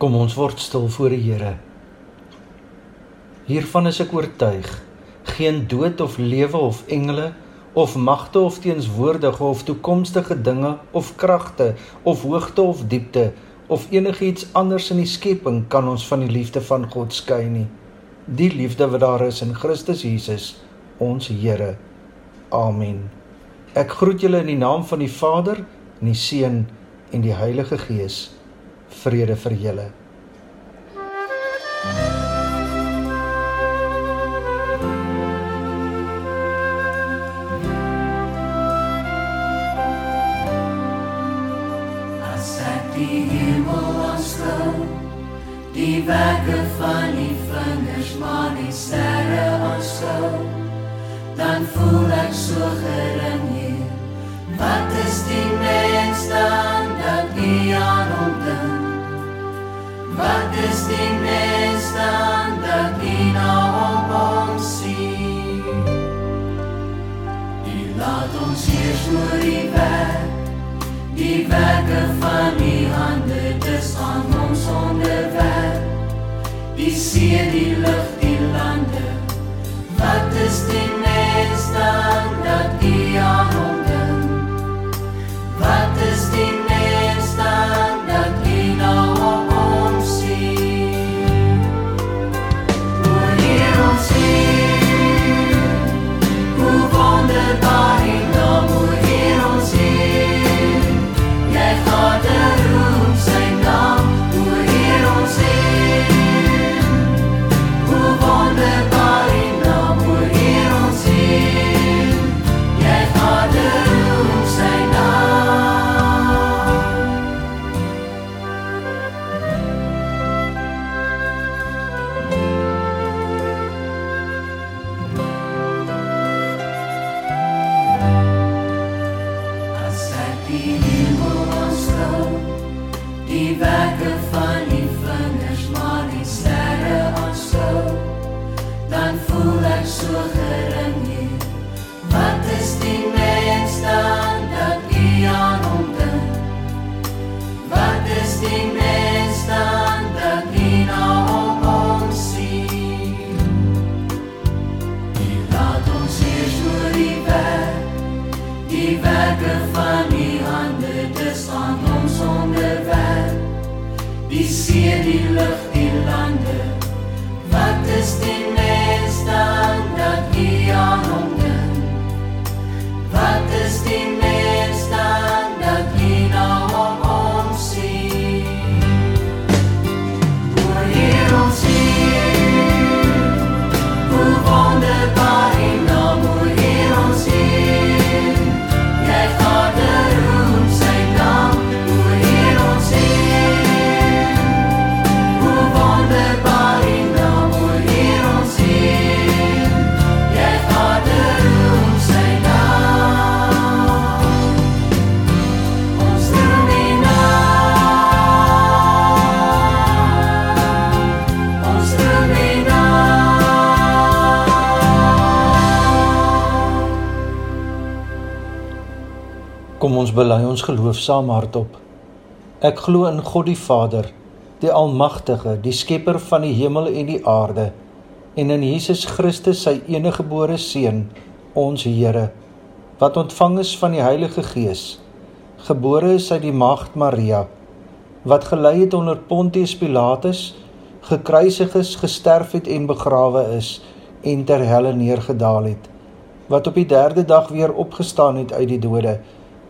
Kom ons word stil voor die Here. Hiervan is ek oortuig, geen dood of lewe of engele of magte of teenswoordige of toekomstige dinge of kragte of hoogte of diepte of enigiets anders in die skepping kan ons van die liefde van God skei nie. Die liefde wat daar is in Christus Jesus, ons Here. Amen. Ek groet julle in die naam van die Vader, en die Seun en die Heilige Gees vrede vir julle. Die hemel aanskou, die werke van die vingers maar die sterre aanskou, dan voel ek so gering hier. Wat is die mens dan dat U aan hom dink? Wat is die mens dan dat U na hom omsien? U laat ons hier oor die werk, die werke van die hande, dis aan ons onderwerp. Die see, die lug, die lande, wat is die mens dan dat U aan hom ons bely ons geloof saam hardop. Ek glo in God die Vader, die Almagtige, die Skepper van die hemel en die aarde, en in Jesus Christus, sy eniggebore Seun, ons Here, wat ontvang is van die Heilige Gees, gebore is uit die Maagd Maria, wat gelei het onder Pontius Pilatus, gekruisig is, gesterf het en begrawe is en ter helle neergedaal het, wat op die derde dag weer opgestaan het uit die dode,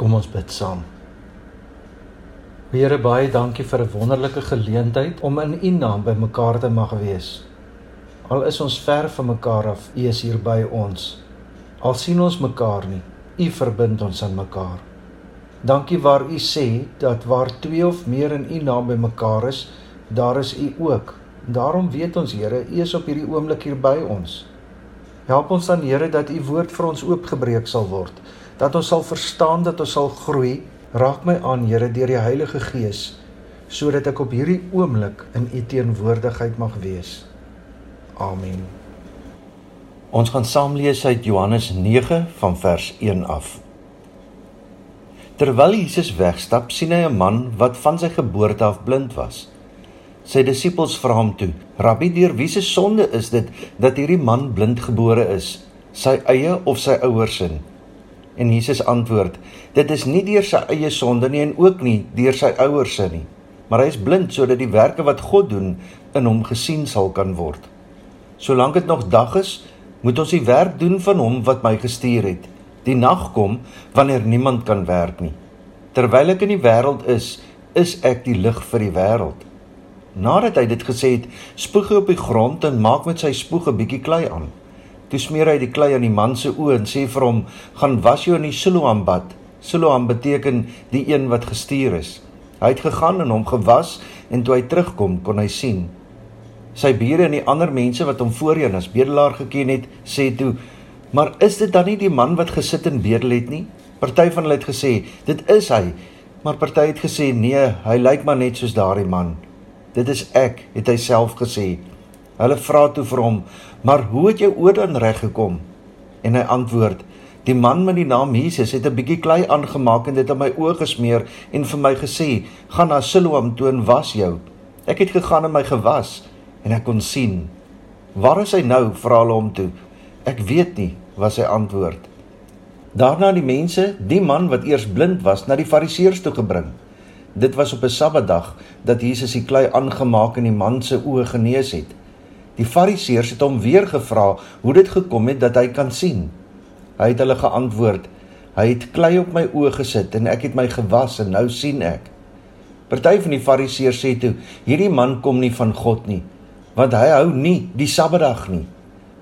Kom ons bid saam. Here baie dankie vir 'n wonderlike geleentheid om in U naam by mekaar te mag wees. Al is ons ver van mekaar af, U is hier by ons. Al sien ons mekaar nie, U verbind ons aan mekaar. Dankie waar U sê dat waar twee of meer in U naam by mekaar is, daar is U ook. Daarom weet ons Here, U is op hierdie oomblik hier by ons. Help ons dan Here dat U woord vir ons oopgebreek sal word, dat ons sal verstaan dat ons sal groei. Raak my aan Here deur die Heilige Gees sodat ek op hierdie oomblik in U teenwoordigheid mag wees. Amen. Ons gaan saam lees uit Johannes 9 van vers 1 af. Terwyl Jesus wegstap, sien hy 'n man wat van sy geboorte af blind was. Sy disippels vra hom toe: "Rabbi, deur wie se sonde is dit dat hierdie man blind gebore is? Sy eie of sy ouers se?" En Jesus antwoord: "Dit is nie deur sy eie sonde nie en ook nie deur sy ouers se nie, maar hy is blind sodat die werke wat God doen in hom gesien sal kan word. Solank dit nog dag is, moet ons die werk doen van hom wat my gestuur het." Die nag kom wanneer niemand kan werk nie. Terwyl ek in die wêreld is, is ek die lig vir die wêreld. Nadat hy dit gesê het, spoeg hy op die grond en maak met sy spoeg 'n bietjie klei aan. Toe smeer hy die klei aan die man se oë en sê vir hom: "Gaan was jou in die Siloam bad." Siloam beteken die een wat gestuur is. Hy het gegaan en hom gewas en toe hy terugkom, kon hy sien. Sy bure en die ander mense wat hom voorheen as bedelaar geken het, sê toe: Maar is dit dan nie die man wat gesit en bedel het nie? Party van hulle het gesê, dit is hy. Maar party het gesê, nee, hy lyk maar net soos daardie man. Dit is ek, het hy self gesê. Hulle vra toe vir hom, maar hoe het jou oor dan reg gekom? En hy antwoord, die man met die naam Jesus het 'n bietjie klei aangemaak en dit op my oë gesmeer en vir my gesê, gaan na Siloam toe en was jou. Ek het gegaan en my gewas en ek kon sien. Waar is hy nou? vra hulle hom toe. Ek weet nie, was sy antwoord. Daarna die mense, die man wat eers blind was, na die Fariseërs toe gebring. Dit was op 'n Sabbatdag dat Jesus die klei aangemaak en die man se oë genees het. Die Fariseërs het hom weer gevra hoe dit gekom het dat hy kan sien. Hy het hulle geantwoord: "Hy het klei op my oë gesit en ek het my gewas en nou sien ek." Party van die Fariseërs sê toe: "Hierdie man kom nie van God nie, want hy hou nie die Sabbatdag nie."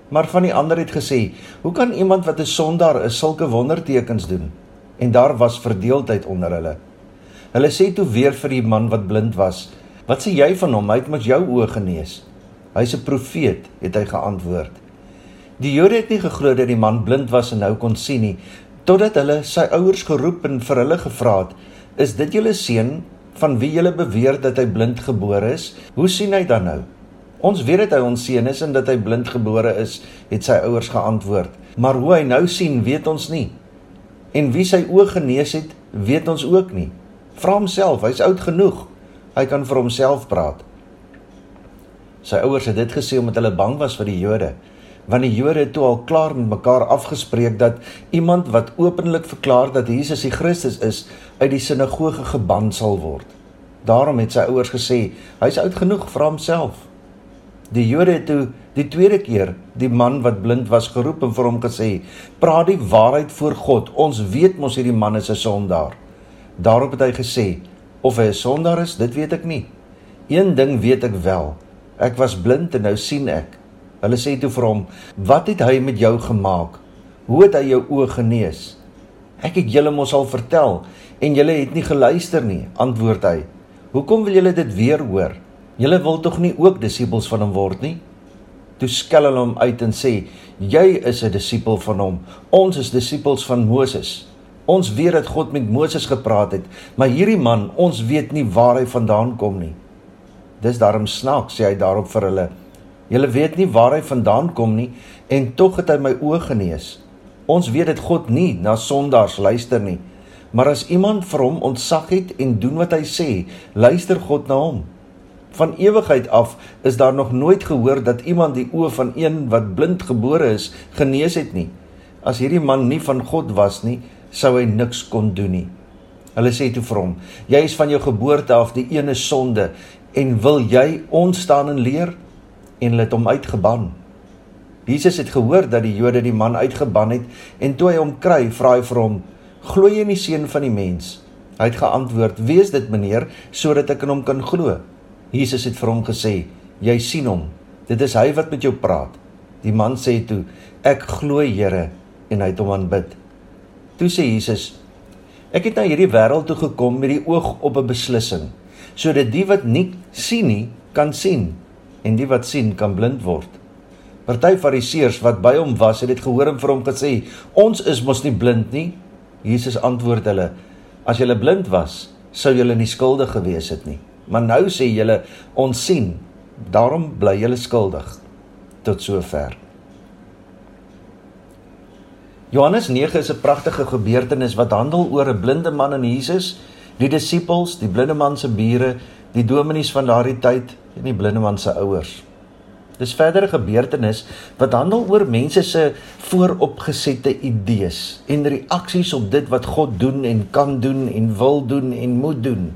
Maar van die ander het gesê: "Hoe kan iemand wat 'n sondaar is sulke wondertekens doen?" En daar was verdeeldheid onder hulle. Hulle sê toe weer vir die man wat blind was: "Wat sê jy van hom? Hy het mos jou oë genees." "Hy's 'n profeet," het hy geantwoord. Die Jode het nie geglo dat die man blind was en nou kon sien nie, totdat hulle sy ouers geroep en vir hulle gevra het: "Is dit julle seun van wie julle beweer dat hy blind gebore is? Hoe sien hy dan nou?" Ons weet dit hy ons seun is en dat hy blind gebore is, het sy ouers geantwoord. Maar hoe hy nou sien, weet ons nie. En wie sy oë genees het, weet ons ook nie. Vra homself, hy's oud genoeg. Hy kan vir homself praat. Sy ouers het dit gesê omdat hulle bang was vir die Jode, want die Jode het toe al klaar met mekaar afgespreek dat iemand wat openlik verklaar dat Jesus die Christus is, uit die sinagoge geban sal word. Daarom het sy ouers gesê, hy's oud genoeg vir homself. Die Jode het toe die tweede keer die man wat blind was geroep en vir hom gesê: "Praat die waarheid voor God. Ons weet mos hierdie man is 'n sondaar." Daarop het hy gesê: "Of hy 'n sondaar is, dit weet ek nie. Een ding weet ek wel. Ek was blind en nou sien ek." Hulle sê toe vir hom: "Wat het hy met jou gemaak? Hoe het hy jou oë genees?" "Ek het julle mos al vertel en julle het nie geluister nie," antwoord hy. "Hoekom wil julle dit weer hoor?" Julle wil tog nie ook disippels van hom word nie? Toe skel hulle hom uit en sê: "Jy is 'n disipel van hom. Ons is disippels van Moses. Ons weet dat God met Moses gepraat het, maar hierdie man, ons weet nie waar hy vandaan kom nie." Dis daarom snaaks sê hy daarop vir hulle: "Julle weet nie waar hy vandaan kom nie en tog het hy my oë genees. Ons weet dat God nie na sondaars luister nie, maar as iemand vir hom ontzag het en doen wat hy sê, luister God na hom." Van ewigheid af is daar nog nooit gehoor dat iemand die oë van een wat blind gebore is genees het nie. As hierdie man nie van God was nie, sou hy niks kon doen nie. Hulle sê toe vir hom: "Jy is van jou geboorte af die ene sonde en wil jy ons staan en leer?" En hulle het hom uitgeban. Jesus het gehoor dat die Jode die man uitgeban het en toe hy hom kry, vra hy vir hom: "Glo jy in die seun van die mens?" Hy het geantwoord: "Wie is dit, meneer, sodat ek in hom kan glo?" Jesus het vir hom gesê: "Jy sien hom. Dit is hy wat met jou praat." Die man sê toe: "Ek glo, Here," en hy het hom aanbid. Toe sê Jesus: "Ek het na hierdie wêreld toe gekom met die oog op 'n beslissing, sodat die wat nie sien nie, kan sien en die wat sien kan blind word." Party fariseërs wat by hom was, het dit gehoor en vir hom gesê: "Ons is mos nie blind nie." Jesus antwoord hulle: "As julle blind was, sou julle nie skuldig gewees het nie. Maar nou sê julle: Ons sien. Daarom bly julle skuldig." Tot sover. Johannes 9 is 'n pragtige gebeurtenis wat handel oor 'n blinde man en Jesus, die disippels, die blinde man se bure, die dominees van daardie tyd en die blinde man se ouers. Dis verdere gebeurtenis wat handel oor mense se vooropgesette idees en reaksies op dit wat God doen en kan doen en wil doen en moet doen.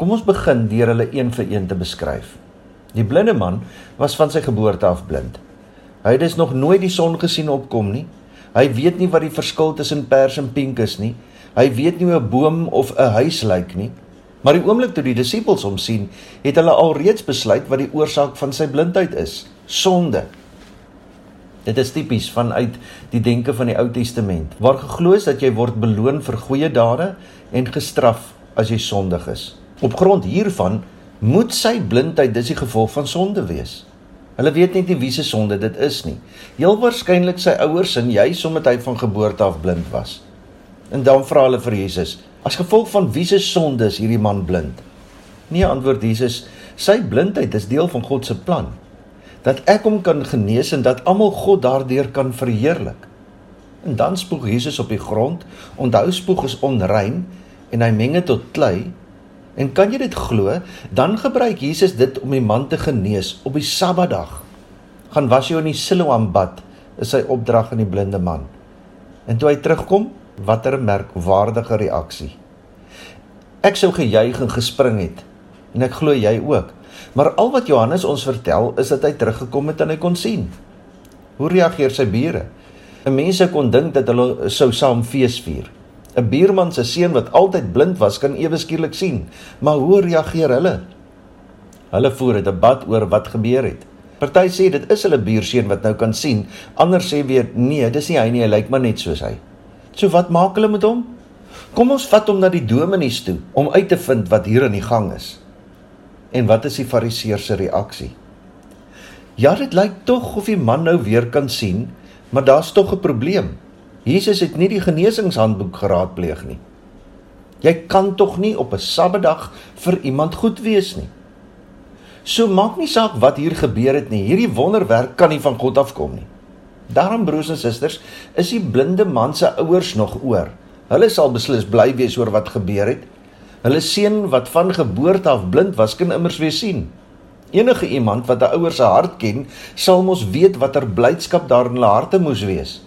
Kom ons begin deur hulle een vir een te beskryf. Die blinde man was van sy geboorte af blind. Hy het dus nog nooit die son gesien opkom nie. Hy weet nie wat die verskil tussen pers en pink is nie. Hy weet nie hoe 'n boom of 'n huis lyk nie. Maar die oomblik toe die disippels hom sien, het hulle alreeds besluit wat die oorsaak van sy blindheid is: sonde. Dit is tipies vanuit die denke van die Ou Testament, waar geglo is dat jy word beloon vir goeie dade en gestraf as jy sondig is. Op grond hiervan moet sy blindheid dis die gevolg van sonde wees. Hulle weet net nie wie se sonde dit is nie. Heel waarskynlik sy ouers en jy omdat hy van geboorte af blind was. En dan vra hulle vir Jesus: As gevolg van wie se sonde is hierdie man blind? Nee, antwoord Jesus, sy blindheid is deel van God se plan. Dat ek hom kan genees en dat almal God daardeur kan verheerlik. En dan spoeg Jesus op die grond. Onthou spoeg is onrein en hy meng dit tot klei. En kan jy dit glo? Dan gebruik Jesus dit om die man te genees op die Sabbatdag. Gaan was jy in die Siloam bad, is sy opdrag aan die blinde man. En toe hy terugkom, watter merkwaardige reaksie. Ek sou gejuig en gespring het en ek glo jy ook. Maar al wat Johannes ons vertel is dat hy teruggekom het en hy kon sien. Hoe reageer sy bure? 'n Mense kon dink dat hulle sou saam fees vier. 'n Buurman se seun wat altyd blind was, kan ewe skielik sien. Maar hoe reageer hulle? Hulle voer 'n debat oor wat gebeur het. Party sê dit is hulle buurseun wat nou kan sien, ander sê weer nee, dis nie hy nie, hy lyk maar net soos hy. So wat maak hulle met hom? Kom ons vat hom na die dominees toe om uit te vind wat hier aan die gang is. En wat is die fariseer se reaksie? Ja, dit lyk tog of die man nou weer kan sien, maar daar's tog 'n probleem. Jesus het nie die genesingshandboek geraadpleeg nie. Jy kan tog nie op 'n Sabbatdag vir iemand goed wees nie. So maak nie saak wat hier gebeur het nie. Hierdie wonderwerk kan nie van God afkom nie. Daarom broers en susters, is die blinde man se ouers nog oor. Hulle sal beslis bly wees oor wat gebeur het. Hulle seun wat van geboorte af blind was, kan immers weer sien. Enige iemand wat 'n ouer se hart ken, sal mos weet watter blydskap daar in hulle harte moes wees.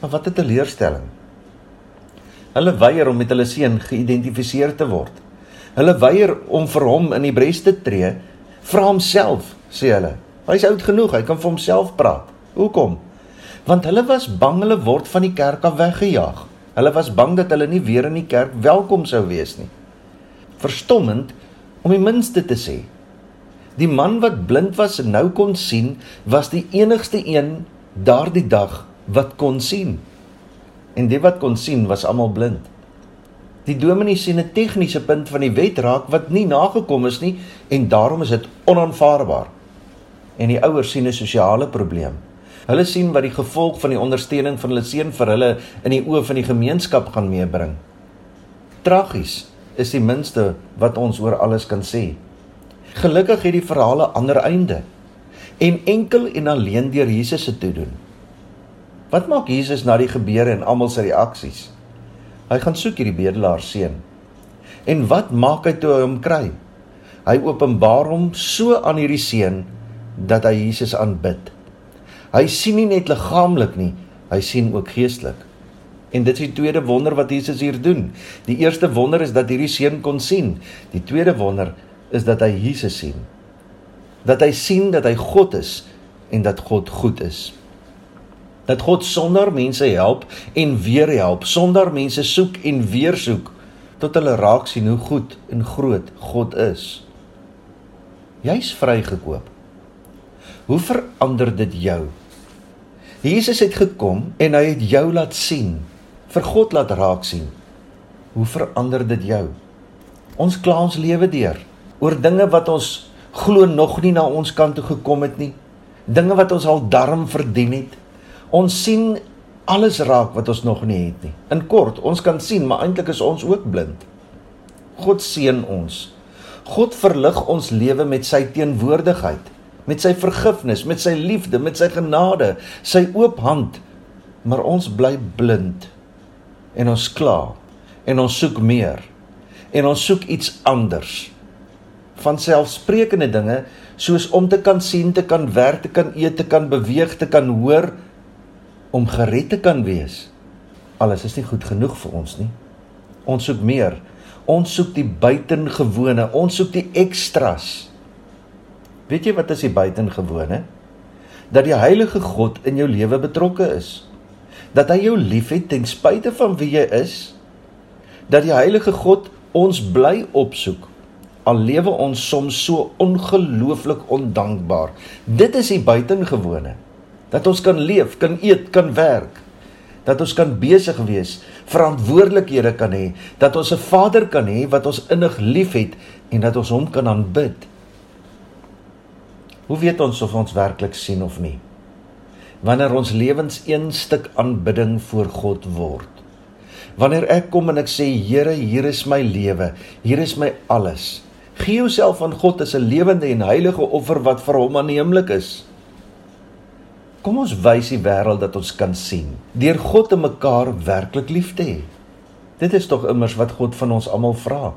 Maar wat 'n teleurstelling. Hulle weier om met hulle seun geïdentifiseer te word. Hulle weier om vir hom in die bres te tree. Vra homself, sê hulle. Hy's oud genoeg, hy kan vir homself praat. Hoekom? Want hulle was bang hulle word van die kerk af weggejaag. Hulle was bang dat hulle nie weer in die kerk welkom sou wees nie. Verstommend om die minste te sê. Die man wat blind was en nou kon sien, was die enigste een daardie dag wat kon sien. En die wat kon sien was almal blind. Die dominee sien 'n tegniese punt van die wet raak wat nie nagekom is nie en daarom is dit onaanvaarbaar. En die ouers sien 'n sosiale probleem. Hulle sien wat die gevolg van die ondersteuning van hulle seun vir hulle in die oë van die gemeenskap gaan meebring. Tragies is die minste wat ons oor alles kan sê. Gelukkig het die verhaal 'n ander einde en enkel en alleen deur Jesus se toe doen. Wat maak Jesus na die gebeure en almal se reaksies? Hy gaan soek hierdie bedelaar seun. En wat maak hy toe hy hom kry? Hy openbaar hom so aan hierdie seun dat hy Jesus aanbid. Hy sien nie net liggaamlik nie, hy sien ook geestelik. En dit is die tweede wonder wat Jesus hier doen. Die eerste wonder is dat hierdie seun kon sien. Die tweede wonder is dat hy Jesus sien. Dat hy sien dat hy God is en dat God goed is. Dat God sonder mense help en weer help, sonder mense soek en weer soek tot hulle raak sien hoe goed en groot God is. Jy's vrygekoop. Hoe verander dit jou? Jesus het gekom en hy het jou laat sien, vir God laat raak sien. Hoe verander dit jou? Ons kla ons lewe deur oor dinge wat ons glo nog nie na ons kant toe gekom het nie. Dinge wat ons al darm verdien het. Ons sien alles raak wat ons nog nie het nie. In kort, ons kan sien, maar eintlik is ons ook blind. God seën ons. God verlig ons lewe met sy teenwoordigheid, met sy vergifnis, met sy liefde, met sy genade, sy oop hand. Maar ons bly blind. En ons kla en ons soek meer. En ons soek iets anders. Van selfsprekende dinge soos om te kan sien, te kan werk, te kan eet, te kan beweeg, te kan hoor, om gered te kan wees. Alles is nie goed genoeg vir ons nie. Ons soek meer. Ons soek die buitengewone, ons soek die ekstras. Weet jy wat is die buitengewone? Dat die heilige God in jou lewe betrokke is. Dat hy jou liefhet ten spyte van wie jy is. Dat die heilige God ons bly opsoek al lewe ons soms so ongelooflik ondankbaar. Dit is die buitengewone dat ons kan leef, kan eet, kan werk, dat ons kan besig wees, verantwoordelikhede kan hê, dat ons 'n Vader kan hê wat ons innig liefhet en dat ons hom kan aanbid. Hoe weet ons of ons werklik sien of nie? Wanneer ons lewens een stuk aanbidding voor God word. Wanneer ek kom en ek sê Here, hier is my lewe, hier is my alles. Gee jouself aan God as 'n lewende en heilige offer wat vir hom aanneemlik is. Kom ons wys die wêreld dat ons kan sien deur God en mekaar werklik lief te hê. Dit is tog immers wat God van ons almal vra.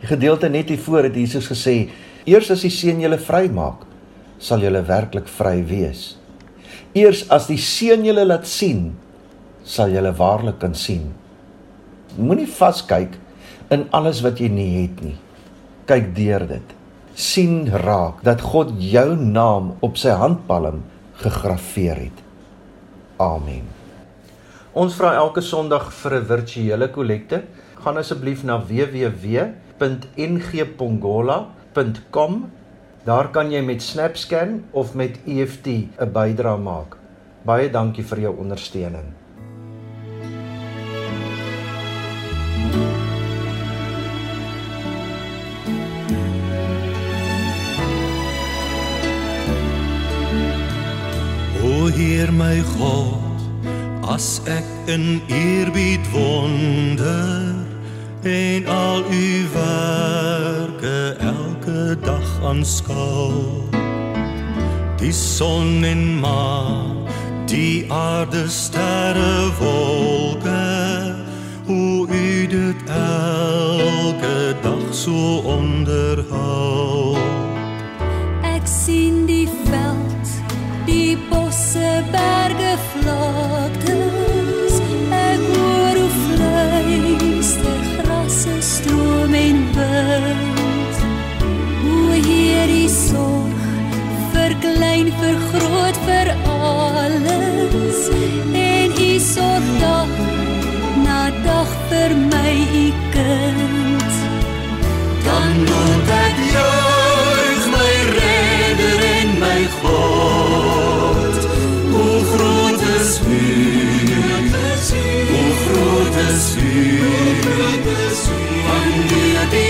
Die gedeelte net hiervoor het Jesus gesê: "Eers as die Seun julle vrymaak, sal julle werklik vry wees. Eers as die Seun julle laat sien, sal julle waarlik kan sien." Moenie vaskyk in alles wat jy nie het nie. Kyk deur dit. sien raak dat God jou naam op sy handpalm gegraveer het. Amen. Ons vra elke Sondag vir 'n virtuele kollekte. Gaan asseblief na www.ngpongola.com. Daar kan jy met SnapScan of met EFT 'n bydrae maak. Baie dankie vir jou ondersteuning. Heer my God, as ek in eerbied wonder en al u werke elke dag aanskou. Die son en maan, die aarde, sterre, wolke, hoe u dit elke dag so onderhou. Ek sien die veld, die bosse, berge, vlaktes. Vergroot vir alles. En u sorg dag na dag vir my, u kind. Dan moet ek juig my redder en my God. Hoe groot is U? Hoe groot is U? Wanneer die